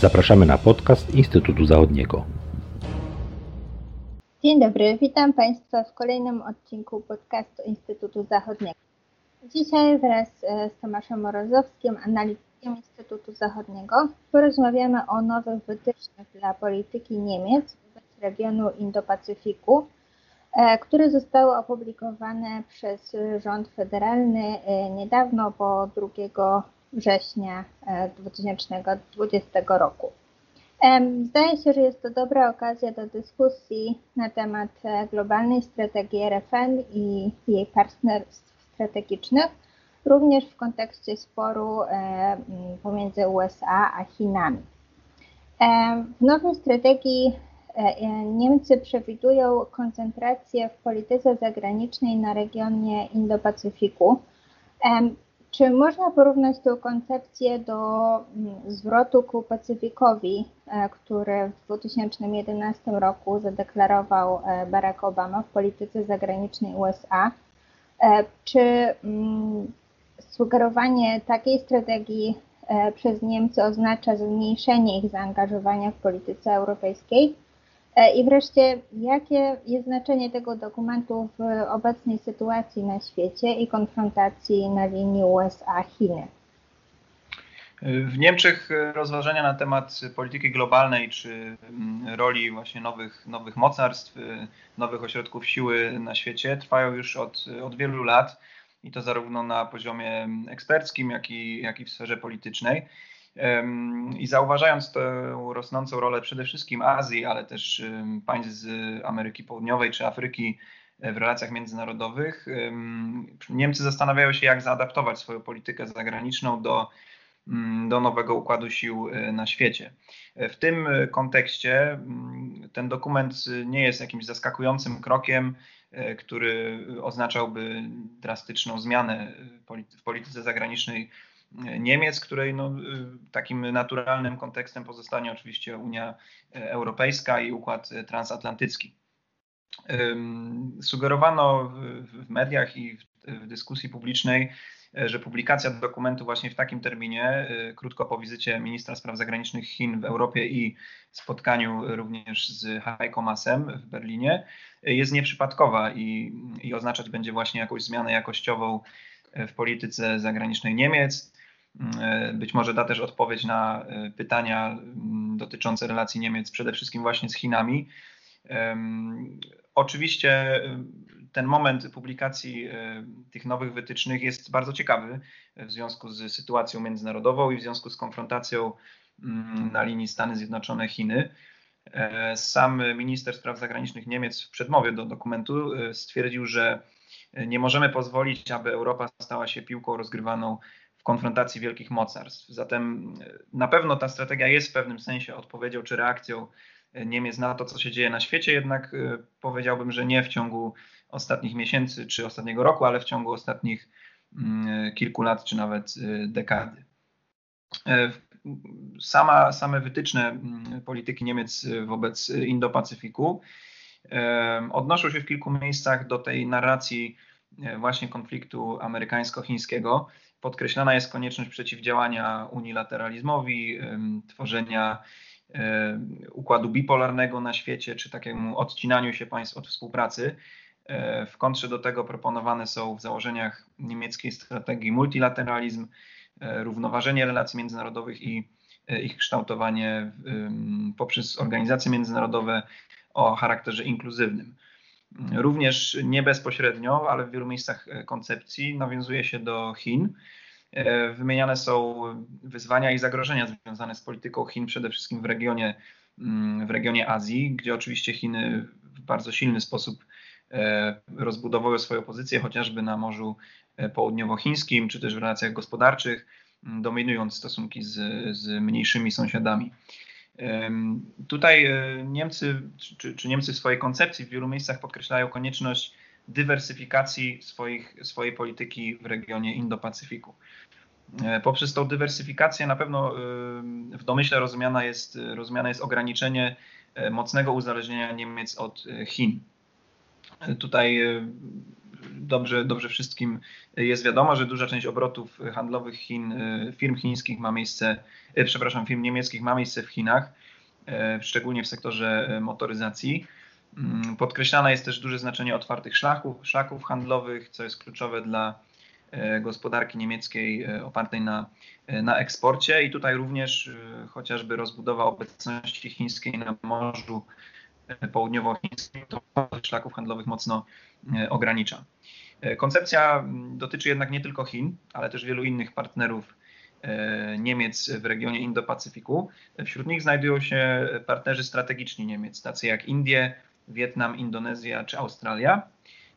Zapraszamy na podcast Instytutu Zachodniego. Dzień dobry, witam Państwa w kolejnym odcinku podcastu Instytutu Zachodniego. Dzisiaj wraz e, z Tomaszem Morozowskim, analitykiem Instytutu Zachodniego, porozmawiamy o nowych wytycznych dla polityki Niemiec wobec regionu Indo-Pacyfiku, e, które zostały opublikowane przez rząd federalny e, niedawno, bo 2 września 2020 roku. Zdaje się, że jest to dobra okazja do dyskusji na temat e, globalnej strategii RFN i jej partnerstw strategicznych, również w kontekście sporu e, pomiędzy USA a Chinami. W nowej strategii e, Niemcy przewidują koncentrację w polityce zagranicznej na regionie Indo-Pacyfiku. Czy można porównać tę koncepcję do mm, zwrotu ku Pacyfikowi, e, który w 2011 roku zadeklarował e, Barack Obama w polityce zagranicznej USA? E, czy mm, sugerowanie takiej strategii przez Niemcy oznacza zmniejszenie ich zaangażowania w polityce europejskiej? E, I wreszcie, jakie jest znaczenie tego dokumentu w obecnej sytuacji na świecie i konfrontacji na linii USA-Chiny? W Niemczech rozważania na temat polityki globalnej czy mm, roli właśnie nowych, nowych mocarstw, nowych ośrodków siły na świecie trwają już od, od wielu lat i to zarówno na poziomie eksperckim, jak i, jak i w sferze politycznej. I zauważając tę rosnącą rolę przede wszystkim Azji, ale też państw z Ameryki Południowej czy Afryki e, w relacjach międzynarodowych, Niemcy zastanawiają się, jak zaadaptować swoją politykę zagraniczną do, mm, do nowego układu sił e, na świecie. E, w tym kontekście mm, ten dokument nie jest jakimś zaskakującym krokiem, który oznaczałby drastyczną zmianę w polityce zagranicznej Niemiec, której no, takim naturalnym kontekstem pozostanie oczywiście Unia Europejska i układ transatlantycki. Sugerowano w mediach i w dyskusji publicznej, że publikacja dokumentu właśnie w takim terminie, krótko po wizycie ministra spraw zagranicznych Chin w Europie i spotkaniu również z Heiko Maasem w Berlinie, jest nieprzypadkowa i, i oznaczać będzie właśnie jakąś zmianę jakościową w polityce zagranicznej Niemiec. E, być może da też odpowiedź na e, pytania mm, dotyczące relacji Niemiec przede wszystkim właśnie z Chinami. Oczywiście e, ten moment publikacji tych nowych wytycznych jest bardzo ciekawy w związku z sytuacją międzynarodową i w związku z konfrontacją mm, na linii Stany Zjednoczone-Chiny. Sam minister spraw zagranicznych Niemiec w przedmowie do dokumentu stwierdził, że nie możemy pozwolić, aby Europa stała się piłką rozgrywaną w konfrontacji wielkich mocarstw. Zatem e, na pewno ta strategia jest w pewnym sensie odpowiedzią czy reakcją e, Niemiec na to, co się dzieje na świecie, jednak e, powiedziałbym, że nie w ciągu ostatnich miesięcy czy ostatniego roku, ale w ciągu ostatnich mm, kilku lat czy nawet dekady. Sama, same wytyczne mm, polityki Niemiec wobec Indo-Pacyfiku odnoszą się w kilku miejscach do tej narracji właśnie konfliktu amerykańsko-chińskiego podkreślana jest konieczność przeciwdziałania unilateralizmowi, tworzenia układu bipolarnego na świecie, czy takiemu odcinaniu się państw od współpracy. E, w kontrze do tego proponowane są w założeniach niemieckiej strategii multilateralizm, e, równoważenie relacji międzynarodowych i e, ich kształtowanie poprzez organizacje międzynarodowe o charakterze inkluzywnym. Również nie bezpośrednio, ale w wielu miejscach e, koncepcji nawiązuje się do Chin. E, wymieniane są wyzwania i zagrożenia związane z polityką Chin, przede wszystkim w regionie, mm, w regionie Azji, gdzie oczywiście Chiny w bardzo silny sposób e, rozbudowały swoją pozycję, chociażby na Morzu Południowochińskim, czy też w relacjach gospodarczych, dominując stosunki z, z mniejszymi sąsiadami. Tutaj e, Niemcy, czy, czy, Niemcy w swojej koncepcji w wielu miejscach podkreślają konieczność dywersyfikacji swoich, swojej polityki w regionie Indo-Pacyfiku. E, poprzez tą dywersyfikację na pewno w domyśle rozumiana jest, rozumiane jest ograniczenie e, mocnego uzależnienia Niemiec od Chin. Tutaj dobrze, dobrze wszystkim jest wiadomo, że duża część obrotów handlowych Chin, firm chińskich ma miejsce, przepraszam, firm niemieckich ma miejsce w Chinach, szczególnie w sektorze motoryzacji. Mm, podkreślane jest też duże znaczenie otwartych szlaków, szlaków handlowych, co jest kluczowe dla e, gospodarki niemieckiej e, opartej na, e, na eksporcie i tutaj również chociażby rozbudowa obecności chińskiej na Morzu Południowochińskim to szlaków handlowych mocno ogranicza. Koncepcja mm, dotyczy jednak nie tylko Chin, ale też wielu innych partnerów Niemiec w regionie Indo-Pacyfiku. Wśród nich znajdują się partnerzy strategiczni Niemiec, tacy jak Indie, Wietnam, Indonezja czy Australia,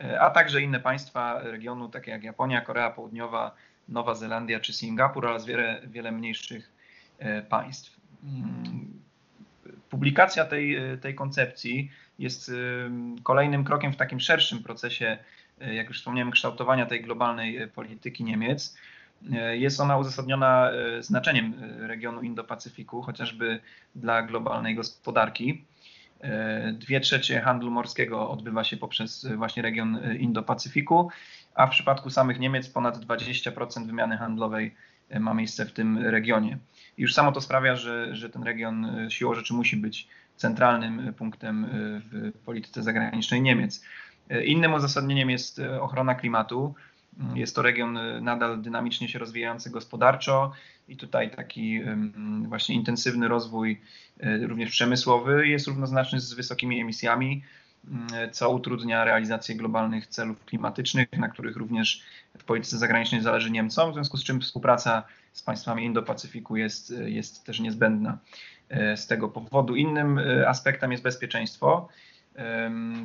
e, a także inne państwa regionu, takie jak Japonia, Korea Południowa, Nowa Zelandia czy Singapur oraz wiele, wiele mniejszych e, państw. Publikacja tej, e, tej koncepcji jest kolejnym krokiem w takim szerszym procesie, jak już wspomniałem, kształtowania tej globalnej polityki Niemiec. Jest ona uzasadniona znaczeniem regionu Indo-Pacyfiku, chociażby dla globalnej gospodarki. E, dwie trzecie handlu morskiego odbywa się poprzez właśnie region Indo-Pacyfiku, a w przypadku samych Niemiec ponad 20% wymiany handlowej e, ma miejsce w tym regionie. I już samo to sprawia, że, że ten region e, siłą rzeczy musi być centralnym punktem w polityce zagranicznej Niemiec. Innym uzasadnieniem jest ochrona klimatu. Jest to region nadal dynamicznie się rozwijający gospodarczo i tutaj taki właśnie intensywny rozwój, e, również przemysłowy, jest równoznaczny z wysokimi emisjami, co utrudnia realizację globalnych celów klimatycznych, na których również w polityce zagranicznej zależy Niemcom, w związku z czym współpraca z państwami Indo-Pacyfiku jest, jest też niezbędna e, z tego powodu. Innym e, aspektem jest bezpieczeństwo.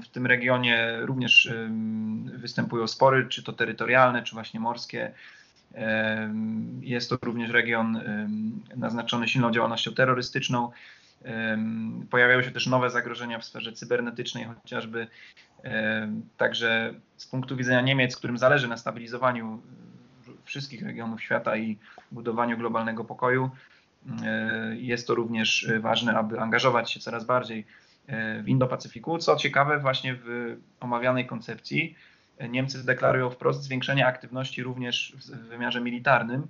W tym regionie również występują spory, czy to terytorialne, czy właśnie morskie. Jest to również region naznaczony silną działalnością terrorystyczną. Pojawiają się też nowe zagrożenia w sferze cybernetycznej, chociażby. Także z punktu widzenia Niemiec, którym zależy na stabilizowaniu wszystkich regionów świata i budowaniu globalnego pokoju, e, jest to również ważne, aby angażować się coraz bardziej w Indo-Pacyfiku. Co ciekawe, właśnie w omawianej koncepcji Niemcy deklarują wprost zwiększenie aktywności również w wymiarze militarnym,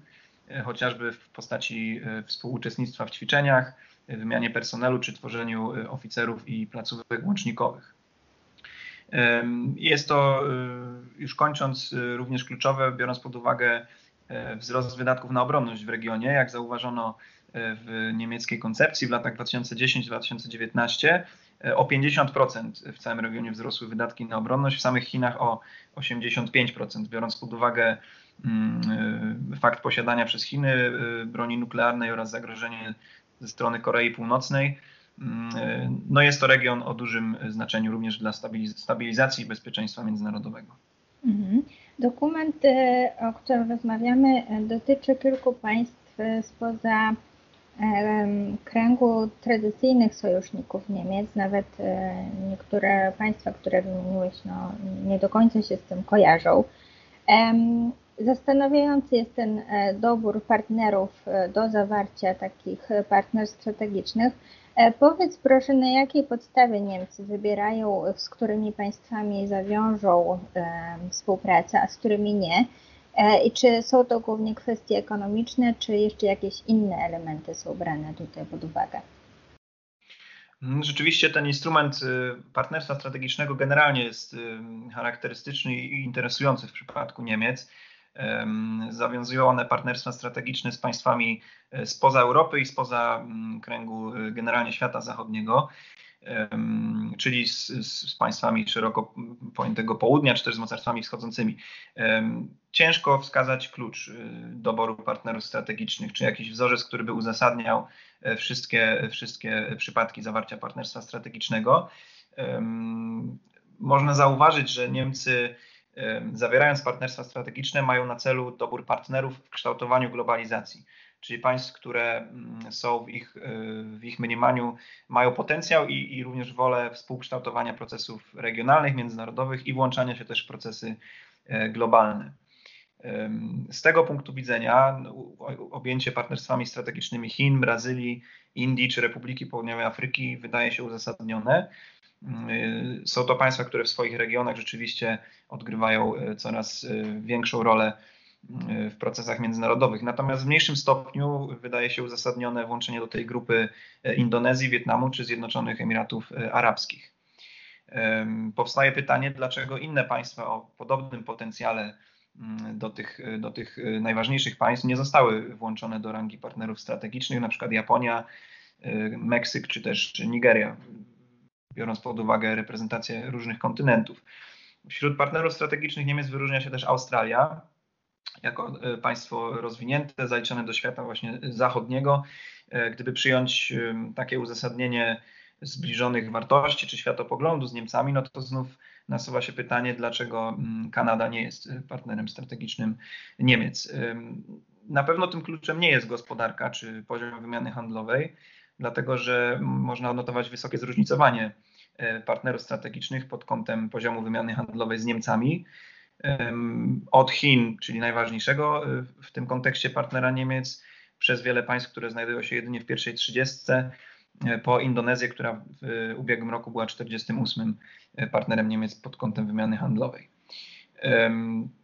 chociażby w postaci e, współuczestnictwa w ćwiczeniach, wymianie personelu czy tworzeniu e, oficerów i placówek łącznikowych. Jest to, e, już kończąc, również kluczowe, biorąc pod uwagę wzrost wydatków na obronność w regionie. Jak zauważono w niemieckiej koncepcji w latach 2010-2019, o 50% w całym regionie wzrosły wydatki na obronność, w samych Chinach o 85%, biorąc pod uwagę mm, fakt posiadania przez Chiny y, broni nuklearnej oraz zagrożenie ze strony Korei Północnej. Mm, y, no jest to region o dużym znaczeniu również dla stabilizacji i bezpieczeństwa międzynarodowego. Mhm. Dokument, y, o którym rozmawiamy, dotyczy kilku państw spoza kręgu tradycyjnych sojuszników Niemiec, nawet niektóre państwa, które wymieniłeś, no, nie do końca się z tym kojarzą. Zastanawiający jest ten e, dobór partnerów e, do zawarcia takich partnerstw strategicznych. Powiedz proszę, na jakiej podstawie Niemcy wybierają, z którymi państwami zawiążą współpracę, a z którymi nie? E, I czy są to głównie kwestie ekonomiczne, czy jeszcze jakieś inne elementy są brane tutaj pod uwagę? Rzeczywiście ten instrument y, partnerstwa strategicznego generalnie jest y, charakterystyczny i interesujący w przypadku Niemiec. Zawiązują one partnerstwa strategiczne z państwami y, spoza Europy i spoza mm, kręgu generalnie świata zachodniego czyli z, z, państwami szeroko pojętego południa, czy też z mocarstwami wschodzącymi. Ciężko wskazać klucz y, doboru partnerów strategicznych, czy jakiś wzorzec, który by uzasadniał e, wszystkie, wszystkie przypadki zawarcia partnerstwa strategicznego. Można zauważyć, że Niemcy zawierając partnerstwa strategiczne mają na celu dobór partnerów w kształtowaniu globalizacji czyli państw, które mm, są w ich, y, w ich mniemaniu, mają potencjał i, i również wolę współkształtowania procesów regionalnych, międzynarodowych i włączania się też w procesy e, globalne. Z tego punktu widzenia no, objęcie partnerstwami strategicznymi Chin, Brazylii, Indii czy Republiki Południowej Afryki wydaje się uzasadnione. Są to państwa, które w swoich regionach rzeczywiście odgrywają coraz większą rolę w procesach międzynarodowych. Natomiast w mniejszym stopniu wydaje się uzasadnione włączenie do tej grupy Indonezji, Wietnamu czy Zjednoczonych Emiratów Arabskich. Powstaje pytanie, dlaczego inne państwa o podobnym potencjale do tych, do tych najważniejszych państw nie zostały włączone do rangi partnerów strategicznych, na przykład Japonia, Meksyk czy też Nigeria, biorąc pod uwagę reprezentację różnych kontynentów. Wśród partnerów strategicznych Niemiec wyróżnia się też Australia, jako e, państwo rozwinięte, zaliczone do świata właśnie zachodniego. E, gdyby przyjąć takie uzasadnienie zbliżonych wartości czy światopoglądu z Niemcami, no to znów nasuwa się pytanie, dlaczego mm, Kanada nie jest partnerem strategicznym Niemiec. Na pewno tym kluczem nie jest gospodarka czy poziom wymiany handlowej, dlatego że można odnotować wysokie zróżnicowanie e, partnerów strategicznych pod kątem poziomu wymiany handlowej z Niemcami od Chin, czyli najważniejszego e, w tym kontekście partnera Niemiec, przez wiele państw, które znajdują się jedynie w pierwszej trzydziestce, po Indonezję, która w ubiegłym roku była 48 e, partnerem Niemiec pod kątem wymiany handlowej.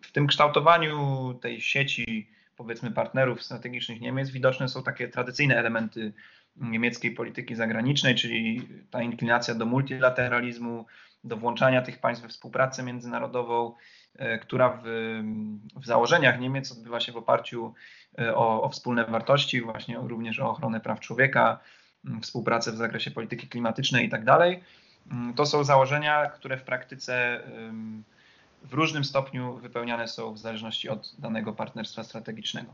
W tym kształtowaniu tej sieci, powiedzmy, partnerów strategicznych Niemiec widoczne są takie tradycyjne elementy niemieckiej polityki zagranicznej, czyli ta inklinacja do multilateralizmu, do włączania tych państw we współpracę międzynarodową, E, która w, w założeniach Niemiec odbywa się w oparciu e, o, o wspólne wartości, właśnie również o ochronę praw człowieka, współpracę w zakresie polityki klimatycznej i tak dalej. To są założenia, które w praktyce w różnym stopniu wypełniane są w zależności od danego partnerstwa strategicznego.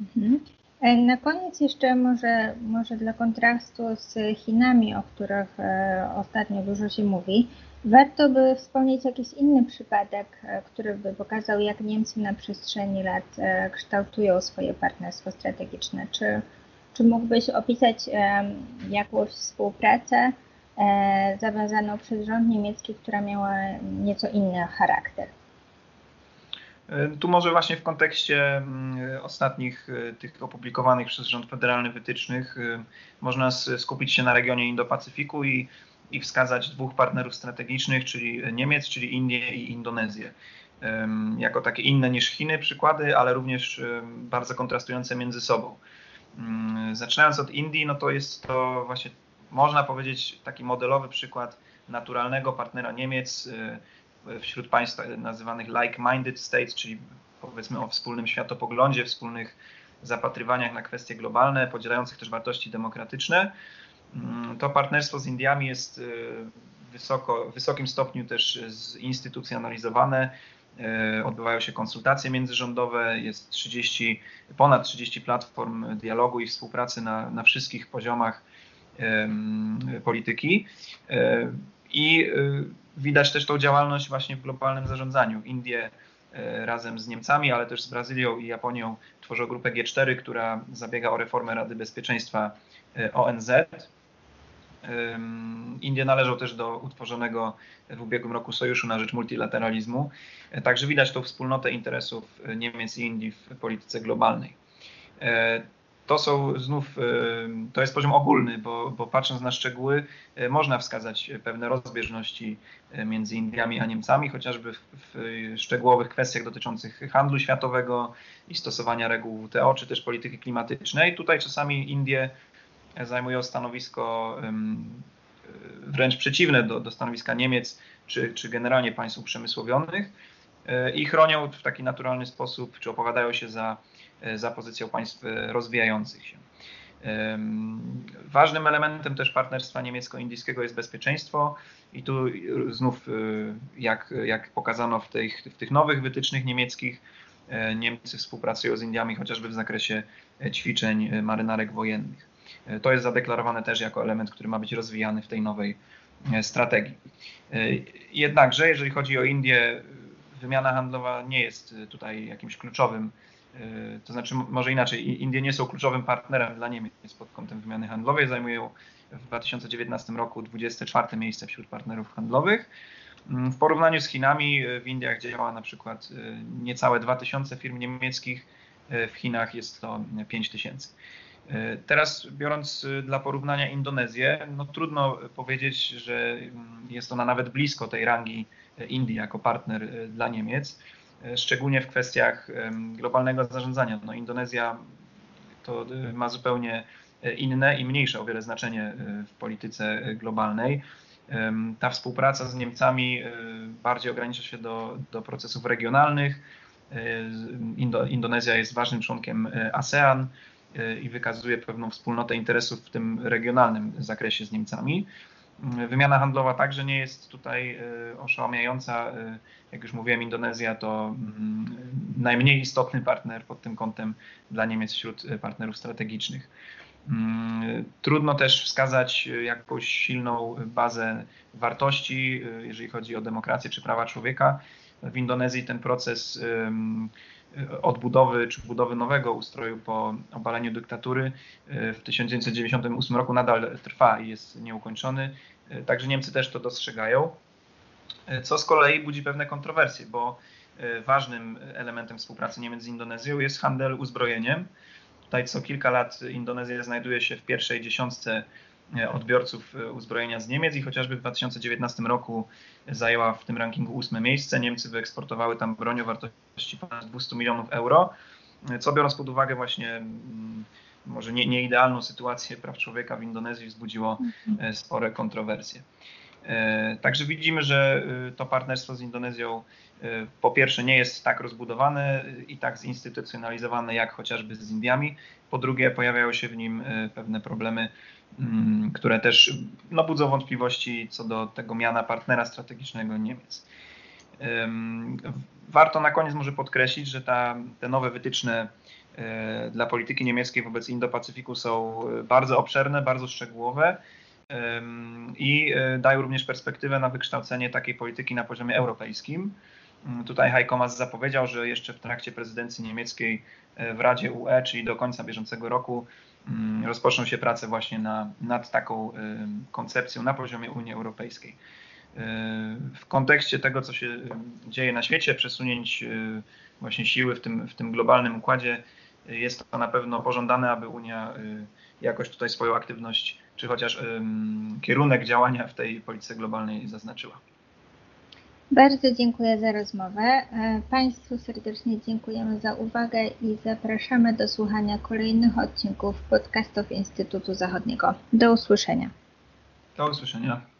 Mhm. E, na koniec jeszcze może, może dla kontrastu z Chinami, o których ostatnio dużo się mówi, Warto by wspomnieć jakiś inny przypadek, e, który by pokazał, jak Niemcy na przestrzeni lat e, kształtują swoje partnerstwo strategiczne. Czy, czy mógłbyś opisać jakąś współpracę e, zawiązaną przez rząd niemiecki, która miała nieco inny charakter? Tu może właśnie w kontekście mm, ostatnich tych opublikowanych przez rząd federalny wytycznych można skupić się na regionie Indo-Pacyfiku i i wskazać dwóch partnerów strategicznych, czyli Niemiec, czyli Indie i Indonezję. Jako takie inne niż Chiny przykłady, ale również bardzo kontrastujące między sobą. Mm, zaczynając od Indii, no to jest to właśnie, można powiedzieć, taki modelowy przykład naturalnego partnera Niemiec y, wśród państw nazywanych like-minded states, czyli powiedzmy o wspólnym światopoglądzie, wspólnych zapatrywaniach na kwestie globalne, podzielających też wartości demokratyczne. Mm, to partnerstwo z Indiami jest y, wysoko, w wysokim stopniu też zinstytucjonalizowane. Y, odbywają się konsultacje międzyrządowe, jest 30, ponad 30 platform dialogu i współpracy na, na wszystkich poziomach polityki. Y, I widać też tą działalność właśnie w globalnym zarządzaniu. Indie razem z Niemcami, ale też z Brazylią i Japonią tworzą grupę G4, która zabiega o reformę Rady Bezpieczeństwa ONZ. Indie należą też do utworzonego w ubiegłym roku Sojuszu na rzecz multilateralizmu. E, także widać tą wspólnotę interesów Niemiec i Indii w polityce globalnej. E, to są znów, e, to jest poziom ogólny, bo, bo patrząc na szczegóły, można wskazać pewne rozbieżności między Indiami a Niemcami, chociażby w, w szczegółowych kwestiach dotyczących handlu światowego i stosowania reguł WTO, czy też polityki klimatycznej. Tutaj czasami Indie zajmują stanowisko wręcz przeciwne do, do stanowiska Niemiec czy, czy generalnie państw uprzemysłowionych e, i chronią w taki naturalny sposób, czy opowiadają się za, e, za pozycją państw rozwijających się. Ważnym elementem też partnerstwa niemiecko-indyjskiego jest bezpieczeństwo i tu znów, jak, jak pokazano w tych, w tych nowych wytycznych niemieckich, Niemcy współpracują z Indiami chociażby w zakresie ćwiczeń marynarek wojennych. To jest zadeklarowane też jako element, który ma być rozwijany w tej nowej e, strategii. E, jednakże, jeżeli chodzi o Indię, wymiana handlowa nie jest tutaj jakimś kluczowym, e, to znaczy może inaczej, Indie nie są kluczowym partnerem dla Niemiec pod kątem wymiany handlowej, zajmują w 2019 roku 24 miejsce wśród partnerów handlowych. Mm, w porównaniu z Chinami w Indiach działa na przykład niecałe 2000 firm niemieckich, w Chinach jest to 5000. Teraz biorąc dla porównania Indonezję, no trudno powiedzieć, że mm, jest ona nawet blisko tej rangi Indii jako partner dla Niemiec, szczególnie w kwestiach globalnego zarządzania. No Indonezja to ma zupełnie inne i mniejsze o wiele znaczenie w polityce globalnej. Ta współpraca z Niemcami bardziej ogranicza się do, do procesów regionalnych. Indo, Indonezja jest ważnym członkiem ASEAN i wykazuje pewną wspólnotę interesów w tym regionalnym zakresie z Niemcami. Wymiana handlowa także nie jest tutaj oszałamiająca. Jak już mówiłem, Indonezja to mm, najmniej istotny partner pod tym kątem dla Niemiec wśród partnerów strategicznych. Mm, trudno też wskazać jakąś silną bazę wartości, jeżeli chodzi o demokrację czy prawa człowieka. W Indonezji ten proces odbudowy czy budowy nowego ustroju po obaleniu dyktatury w 1998 roku nadal trwa i jest nieukończony. Także Niemcy też to dostrzegają, co z kolei budzi pewne kontrowersje, bo ważnym elementem współpracy Niemiec z Indonezją jest handel uzbrojeniem. Tutaj co kilka lat Indonezja znajduje się w pierwszej dziesiątce e, odbiorców e, uzbrojenia z Niemiec i chociażby w 2019 roku zajęła w tym rankingu ósme miejsce. Niemcy wyeksportowały tam broń o wartości ponad 200 milionów euro, e, co biorąc pod uwagę właśnie mm, może nie, nieidealną sytuację praw człowieka w Indonezji wzbudziło spore kontrowersje. Także widzimy, że to partnerstwo z Indonezją po pierwsze nie jest tak rozbudowane i tak zinstytucjonalizowane jak chociażby z Indiami. Po drugie pojawiają się w nim y, pewne problemy, mm, które też no, budzą wątpliwości co do tego miana partnera strategicznego Niemiec. Warto na koniec może podkreślić, że ta, te nowe wytyczne y, dla polityki niemieckiej wobec Indo-Pacyfiku są bardzo obszerne, bardzo szczegółowe i dają również perspektywę na wykształcenie takiej polityki na poziomie europejskim. Mm, tutaj Heiko Maas zapowiedział, że jeszcze w trakcie prezydencji niemieckiej e, w Radzie UE, czyli do końca bieżącego roku, mm, rozpoczną się prace właśnie na, nad taką e, koncepcją na poziomie Unii Europejskiej. E, w kontekście tego, co się dzieje na świecie, przesunięć właśnie siły w tym, w tym globalnym układzie, jest to na pewno pożądane, aby Unia jakoś tutaj swoją aktywność, czy chociaż kierunek działania w tej polityce globalnej zaznaczyła. Bardzo dziękuję za rozmowę. E, państwu serdecznie dziękujemy za uwagę i zapraszamy do słuchania kolejnych odcinków podcastów Instytutu Zachodniego. Do usłyszenia. Do usłyszenia.